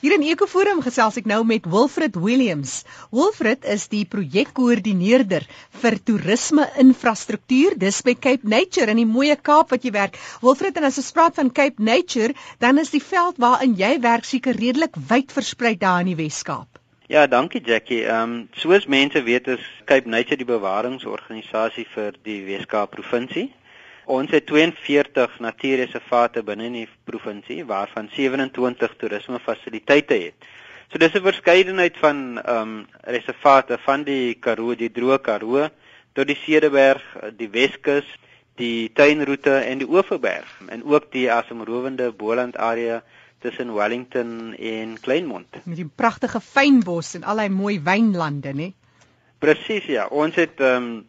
Hier in Ekoforum gesels ek nou met Wilfred Williams. Wilfred is die projekkoördineerder vir toerisme infrastruktuur dis by Cape Nature in die mooie Kaap wat jy werk. Wilfred, en as ons praat van Cape Nature, dan is die veld waarin jy werk seker redelik wyd versprei daar in die Wes-Kaap. Ja, dankie Jackie. Ehm um, soos mense weet is Cape Nature die bewaringsorganisasie vir die Wes-Kaap provinsie. Ons het 42 natuurreservate binne in die provinsie waarvan 27 toerismefasiliteite het. So dis 'n verskeidenheid van ehm um, reservate van die Karoo, die Droë Karoo tot die Cederberg, die Weskus, die Tuinroete en die Oeverberg en ook die asemrowende Boland area tussen Wellington en Kleinmond. Met die pragtige fynbos en al daai mooi wynlande, né? Presies ja. Ons het ehm um,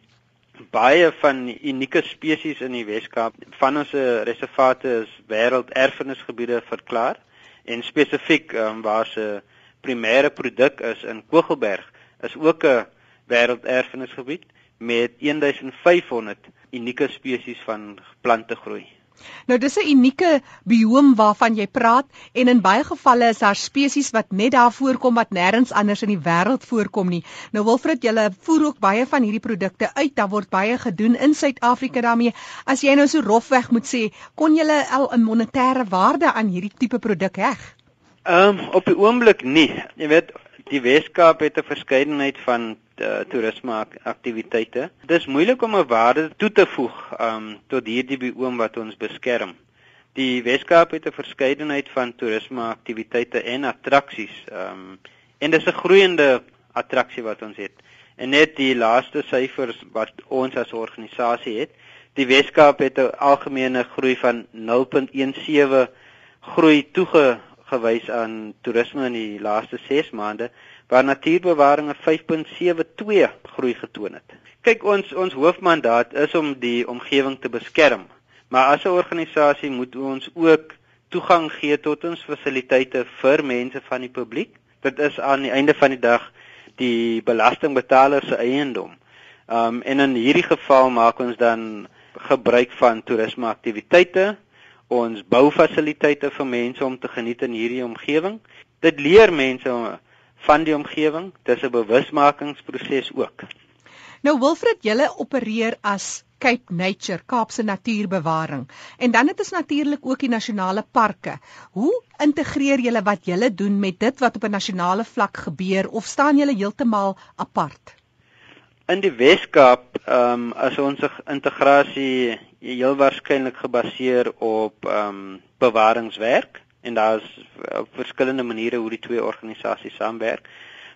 baie van unieke spesies in die Weskaap. Van ons reservate is wêrelderfenisgebiede verklaar en spesifiek um, waar se primêre produk is in Kogelberg is ook 'n wêrelderfenisgebied met 1500 unieke spesies van plante groei. Nou dis 'n unieke bioom waarvan jy praat en in baie gevalle is daar spesies wat net daar voorkom wat nêrens anders in die wêreld voorkom nie. Nou Wilfred, julle voer ook baie van hierdie produkte uit. Daar word baie gedoen in Suid-Afrika daarmee. As jy nou so rofweg moet sê, kon julle al 'n monetêre waarde aan hierdie tipe produk heg? Ehm um, op die oomblik nie. Jy weet, die Weskaap het 'n verskeidenheid van uh, toerisme aktiwiteite. Dit is moeilik om 'n waarde toe te voeg um, tot hierdie bioom wat ons beskerm. Die Weskaap het 'n verskeidenheid van toerisme aktiwiteite en attraksies. Um, en dis 'n groeiende attraksie wat ons het. En net die laaste syfers wat ons as organisasie het, die Weskaap het 'n algemene groei van 0.17 groei toegewys aan toerisme in die laaste 6 maande waar natuurbewaring 'n 5.72 groei getoon het. Kyk ons ons hoofmandaat is om die omgewing te beskerm, maar as 'n organisasie moet ons ook toegang gee tot ons fasiliteite vir mense van die publiek. Dit is aan die einde van die dag die belastingbetaler se eiendom. Um en in hierdie geval maak ons dan gebruik van toerisme aktiwiteite, ons bou fasiliteite vir mense om te geniet in hierdie omgewing. Dit leer mense van die omgewing. Dis 'n bewusmakingsproses ook. Nou Wilfred, julle opereer as Cape Nature, Kaapse Natuurbewaring. En dan het ons natuurlik ook die nasionale parke. Hoe integreer julle wat julle doen met dit wat op 'n nasionale vlak gebeur of staan julle heeltemal apart? In die Wes-Kaap, ehm um, as ons integrasie heel waarskynlik gebaseer op ehm um, bewaringswerk en daar's op verskillende maniere hoe die twee organisasies saamwerk.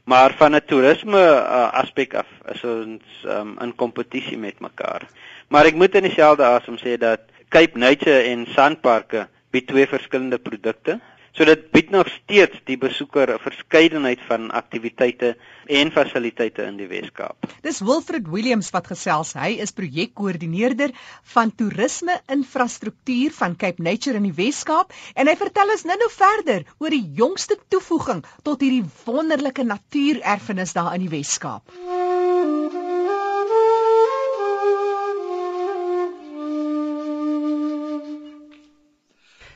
Maar van 'n toerisme uh, aspek af is ons um, in kompetisie met mekaar. Maar ek moet in dieselfde asem sê dat Cape Nature en Sandparke bied twee verskillende produkte. So dit bied nog steeds die besoeker 'n verskeidenheid van aktiwiteite en fasiliteite in die Wes-Kaap. Dis Wilfred Williams wat gesels. Hy is projekkoördineerder van toerisme infrastruktuur van Cape Nature in die Wes-Kaap en hy vertel ons nou-nou verder oor die jongste toevoeging tot hierdie wonderlike natuurerfenis daar in die Wes-Kaap.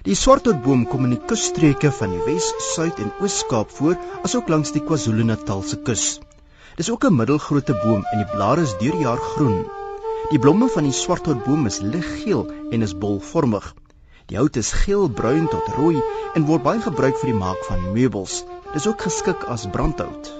Die swarthoutboom kom in die kusstreke van die Wes, Suid en Oos-Kaap voor, asook langs die KwaZulu-Natalse kus. Dis ook 'n middelgrootte boom en die blare is deur die jaar groen. Die blomme van die swarthoutboom is liggeel en is bolvormig. Die hout is geelbruin tot rooi en word baie gebruik vir die maak van meubels. Dis ook geskik as brandhout.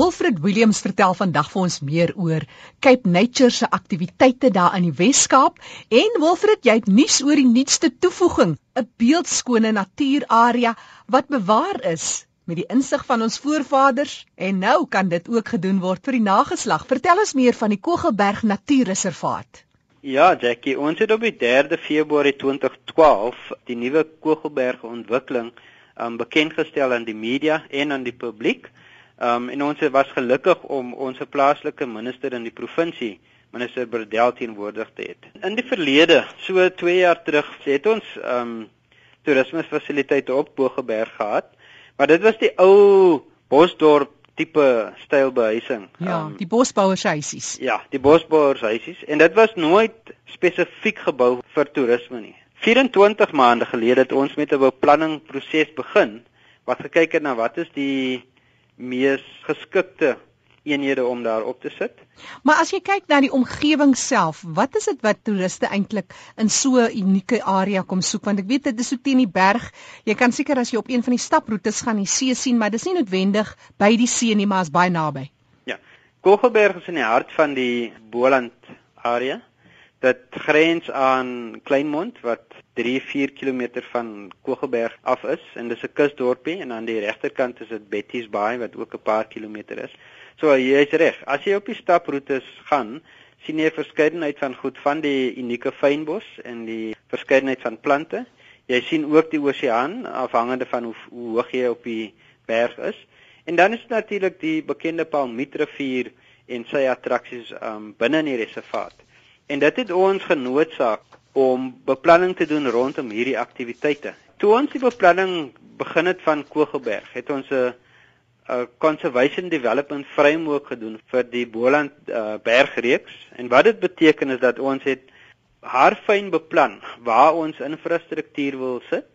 Wilfred Williams vertel vandag vir ons meer oor Cape Nature se aktiwiteite daar in die Wes-Kaap en Wilfred, jy het nuus oor die nuutste toevoeging, 'n beeldskone natuurarea wat bewaar is met die insig van ons voorvaders en nou kan dit ook gedoen word vir die nageslag. Vertel ons meer van die Kogelberg Natuurreservaat. Ja, Jackie, ons het op die 3de Februarie 2012 die nuwe Kogelberg ontwikkeling um, bekendgestel aan die media en aan die publiek. Ehm um, en ons was gelukkig om ons plaaslike minister in die provinsie, minister Berdel teenwoordig te hê. In die verlede, so 2 jaar terug, het ons ehm um, toerismefasiliteite op Bogeberg gehad, maar dit was die ou Bosdorp tipe styl behuising. Ja, um, die bosbouershuisies. Ja, die bosbouershuisies en dit was nooit spesifiek gebou vir toerisme nie. 24 maande gelede het ons met 'n beplanningproses begin wat gekyk het na wat is die mees geskikte eenhede om daar op te sit. Maar as jy kyk na die omgewing self, wat is dit wat toeriste eintlik in so 'n unieke area kom soek want ek weet dit is so teen die berg. Jy kan seker as jy op een van die staproetes gaan die see sien, maar dis nie noodwendig by die see nie, maar is baie naby. Ja. Kogelberg is in die hart van die Boland area. Dit grens aan Kleinmond wat 3-4 km van Kogelberg af is en dis 'n kusdorpie en aan die regterkant is dit Betty's Bay wat ook 'n paar kilometer is. So jy's reg. As jy op die staproetes gaan, sien jy 'n verskeidenheid van goed van die unieke fynbos en die verskeidenheid van plante. Jy sien ook die oseaan afhangende van hoe, hoe hoog jy op die berg is. En dan is natuurlik die bekende Palmietrivier en sy attraksies um, binne in die reservaat. En dit het ons genootsaak om beplanning te doen rondom hierdie aktiwiteite. Toe ons die beplanning begin het van Kogelberg, het ons 'n 'n conservation development framework gedoen vir die Boland uh, bergreeks en wat dit beteken is dat ons het haarfyn beplan waar ons infrastruktuur wil sit.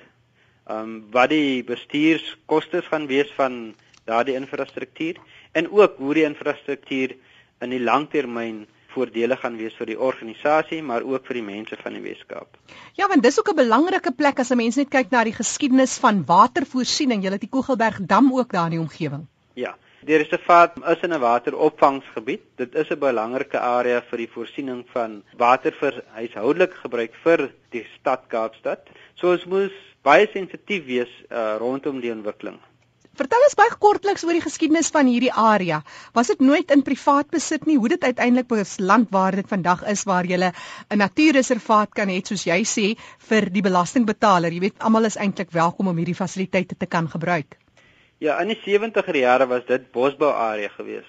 Ehm um, wat die bestuurskoste gaan wees van daardie infrastruktuur en ook hoe die infrastruktuur in die langtermyn voordele gaan wees vir die organisasie maar ook vir die mense van die Weskaap. Ja, want dis ook 'n belangrike plek as 'n mens net kyk na die geskiedenis van watervoorsiening. Jy het die Kogelberg dam ook daar in die omgewing. Ja. Die reservaat is in 'n wateropvangsgebied. Dit is 'n belangrike area vir die voorsiening van water vir huishoudelike gebruik vir die stad Kaapstad. So ons moes baie sensitief wees uh, rondom die ontwikkeling. Vertel ons baie kortliks oor die geskiedenis van hierdie area. Was dit nooit in privaat besit nie? Hoe dit uiteindelik beland waar dit vandag is waar jy 'n natuurreservaat kan hê soos jy sê vir die belastingbetaler. Jy weet almal is eintlik welkom om hierdie fasiliteite te kan gebruik. Ja, in die 70er jare was dit bosbou area gewees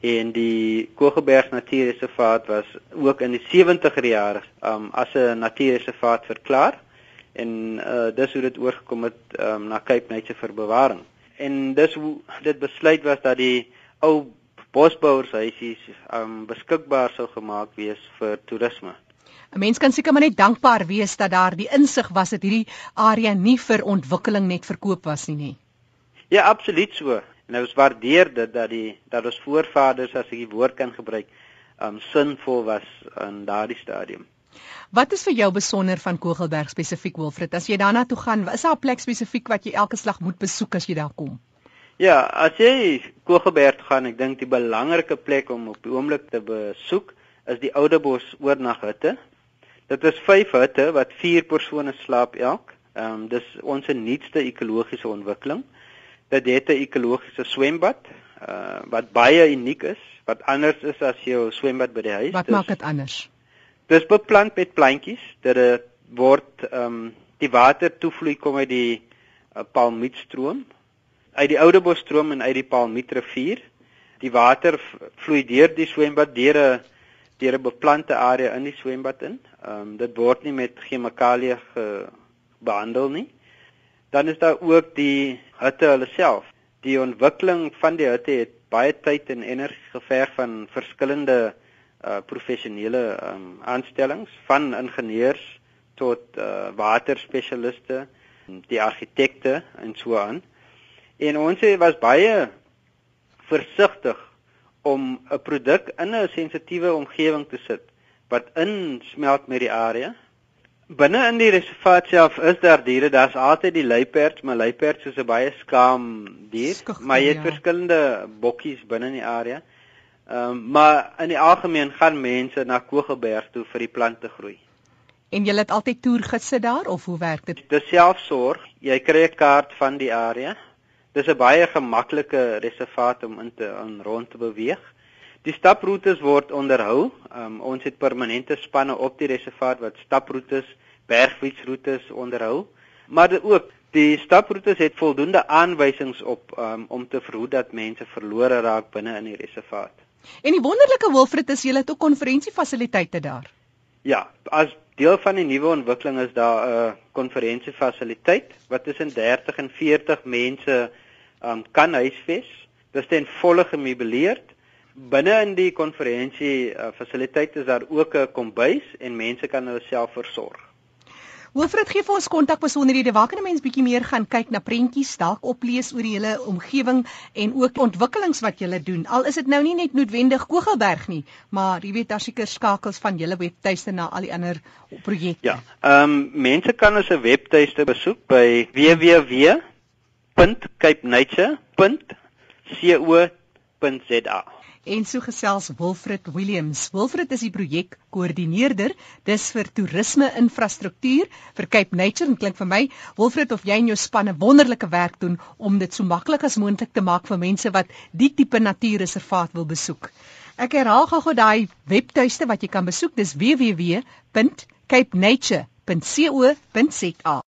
en die Kogelberg Natuurreservaat was ook in die 70er jare um, as 'n natuurreservaat verklaar en uh, dis hoe dit oorgekom het um, na Cape Nature vir bewaring en dis hoe dit besluit was dat die ou bosbouershuisies um beskikbaar sou gemaak wees vir toerisme. 'n Mens kan seker maar net dankbaar wees dat daar die insig was dat hierdie area nie vir ontwikkeling net verkoop was nie nie. Ja, absoluut so. Nou ons waardeer dit dat die dat ons voorvaders as ek die woord kan gebruik, um sinvol was in daardie stadium. Wat is vir jou besonder van Kogelberg spesifiek Wilfred? As jy daarna toe gaan, is daar 'n plek spesifiek wat jy elke slag moet besoek as jy daar kom? Ja, as jy Kogelberg gaan, ek dink die belangrike plek om op die oomblik te besoek is die Oudebos oornaghutte. Dit is 5 hutte wat 4 persone slaap elk. Ehm um, dis ons nuutste ekologiese ontwikkeling. Dit het 'n ekologiese swembad uh, wat baie uniek is, wat anders is as jou swembad by die huis. Wat dis, maak dit anders? Dis beplant met plantjies dat dit word ehm um, die water toevloei kom uit die uh, Palmietstroom uit die Oudebosstroom en uit die Palmietrivier. Die water vloei deur die swembad deur 'n deur 'n beplante area in die swembad in. Ehm um, dit word nie met chemikalieë behandel nie. Dan is daar ook die hutte hulle self. Die ontwikkeling van die hutte het baie tyd en energie geverg van verskillende uh professionele um aanstellings van ingenieurs tot uh waterspesialiste, die argitekte en so aan. En ons was baie versigtig om 'n produk in 'n sensitiewe omgewing te sit wat insmelt met die area. Binne in die reservaat self is daar diere, daar's altyd die luiperd, maar luiperd is 'n baie skaam dier, Skog, maar jy het ja. verskillende bokkies binne in die area. Ehm um, maar in die algemeen gaan mense na Kogelberg toe vir die plante groei. En jy het altyd toer gesit daar of hoe werk dit? Dis selfsorg. Jy kry 'n kaart van die area. Dis 'n baie gemaklike reservaat om in te in rond te beweeg. Die staproetes word onderhou. Um, ons het permanente spanne op die reservaat wat staproetes, bergfietsroetes onderhou. Maar ook die staproetes het voldoende aanwysings op um, om te verhoed dat mense verlore raak binne in die reservaat. En die wonderlike Wilfred is julle het ook konferensiefasiliteite daar. Ja, as deel van die nuwe ontwikkeling is daar 'n uh, konferensiefasiliteit wat tussen 30 en 40 mense um, kan huisves. Dis ten volle gemeubileerd. Binne in die konferensie uh, fasiliteit is daar ook 'n kombuis en mense kan hulle self versorg. Wilfred gee vir ons kontakbesonderhede. Waar kan 'n mens bietjie meer gaan kyk na prentjies, dalk oplees oor die hele omgewing en ook ontwikkelings wat julle doen? Al is dit nou nie net noodwendig Kogelberg nie, maar jy weet daar seker skakels van julle webtuiste na al die ander projekte. Ja. Ehm um, mense kan ons webtuiste besoek by www.capenature.co.za. En so gesels Wilfred Williams. Wilfred is die projekkoördineerder dis vir toerisme infrastruktuur vir Cape Nature en klink vir my Wilfred of jy en jou spanne wonderlike werk doen om dit so maklik as moontlik te maak vir mense wat die tipe natuurreservaat wil besoek. Ek herhaal gou-gou daai webtuiste wat jy kan besoek dis www.capenature.co.za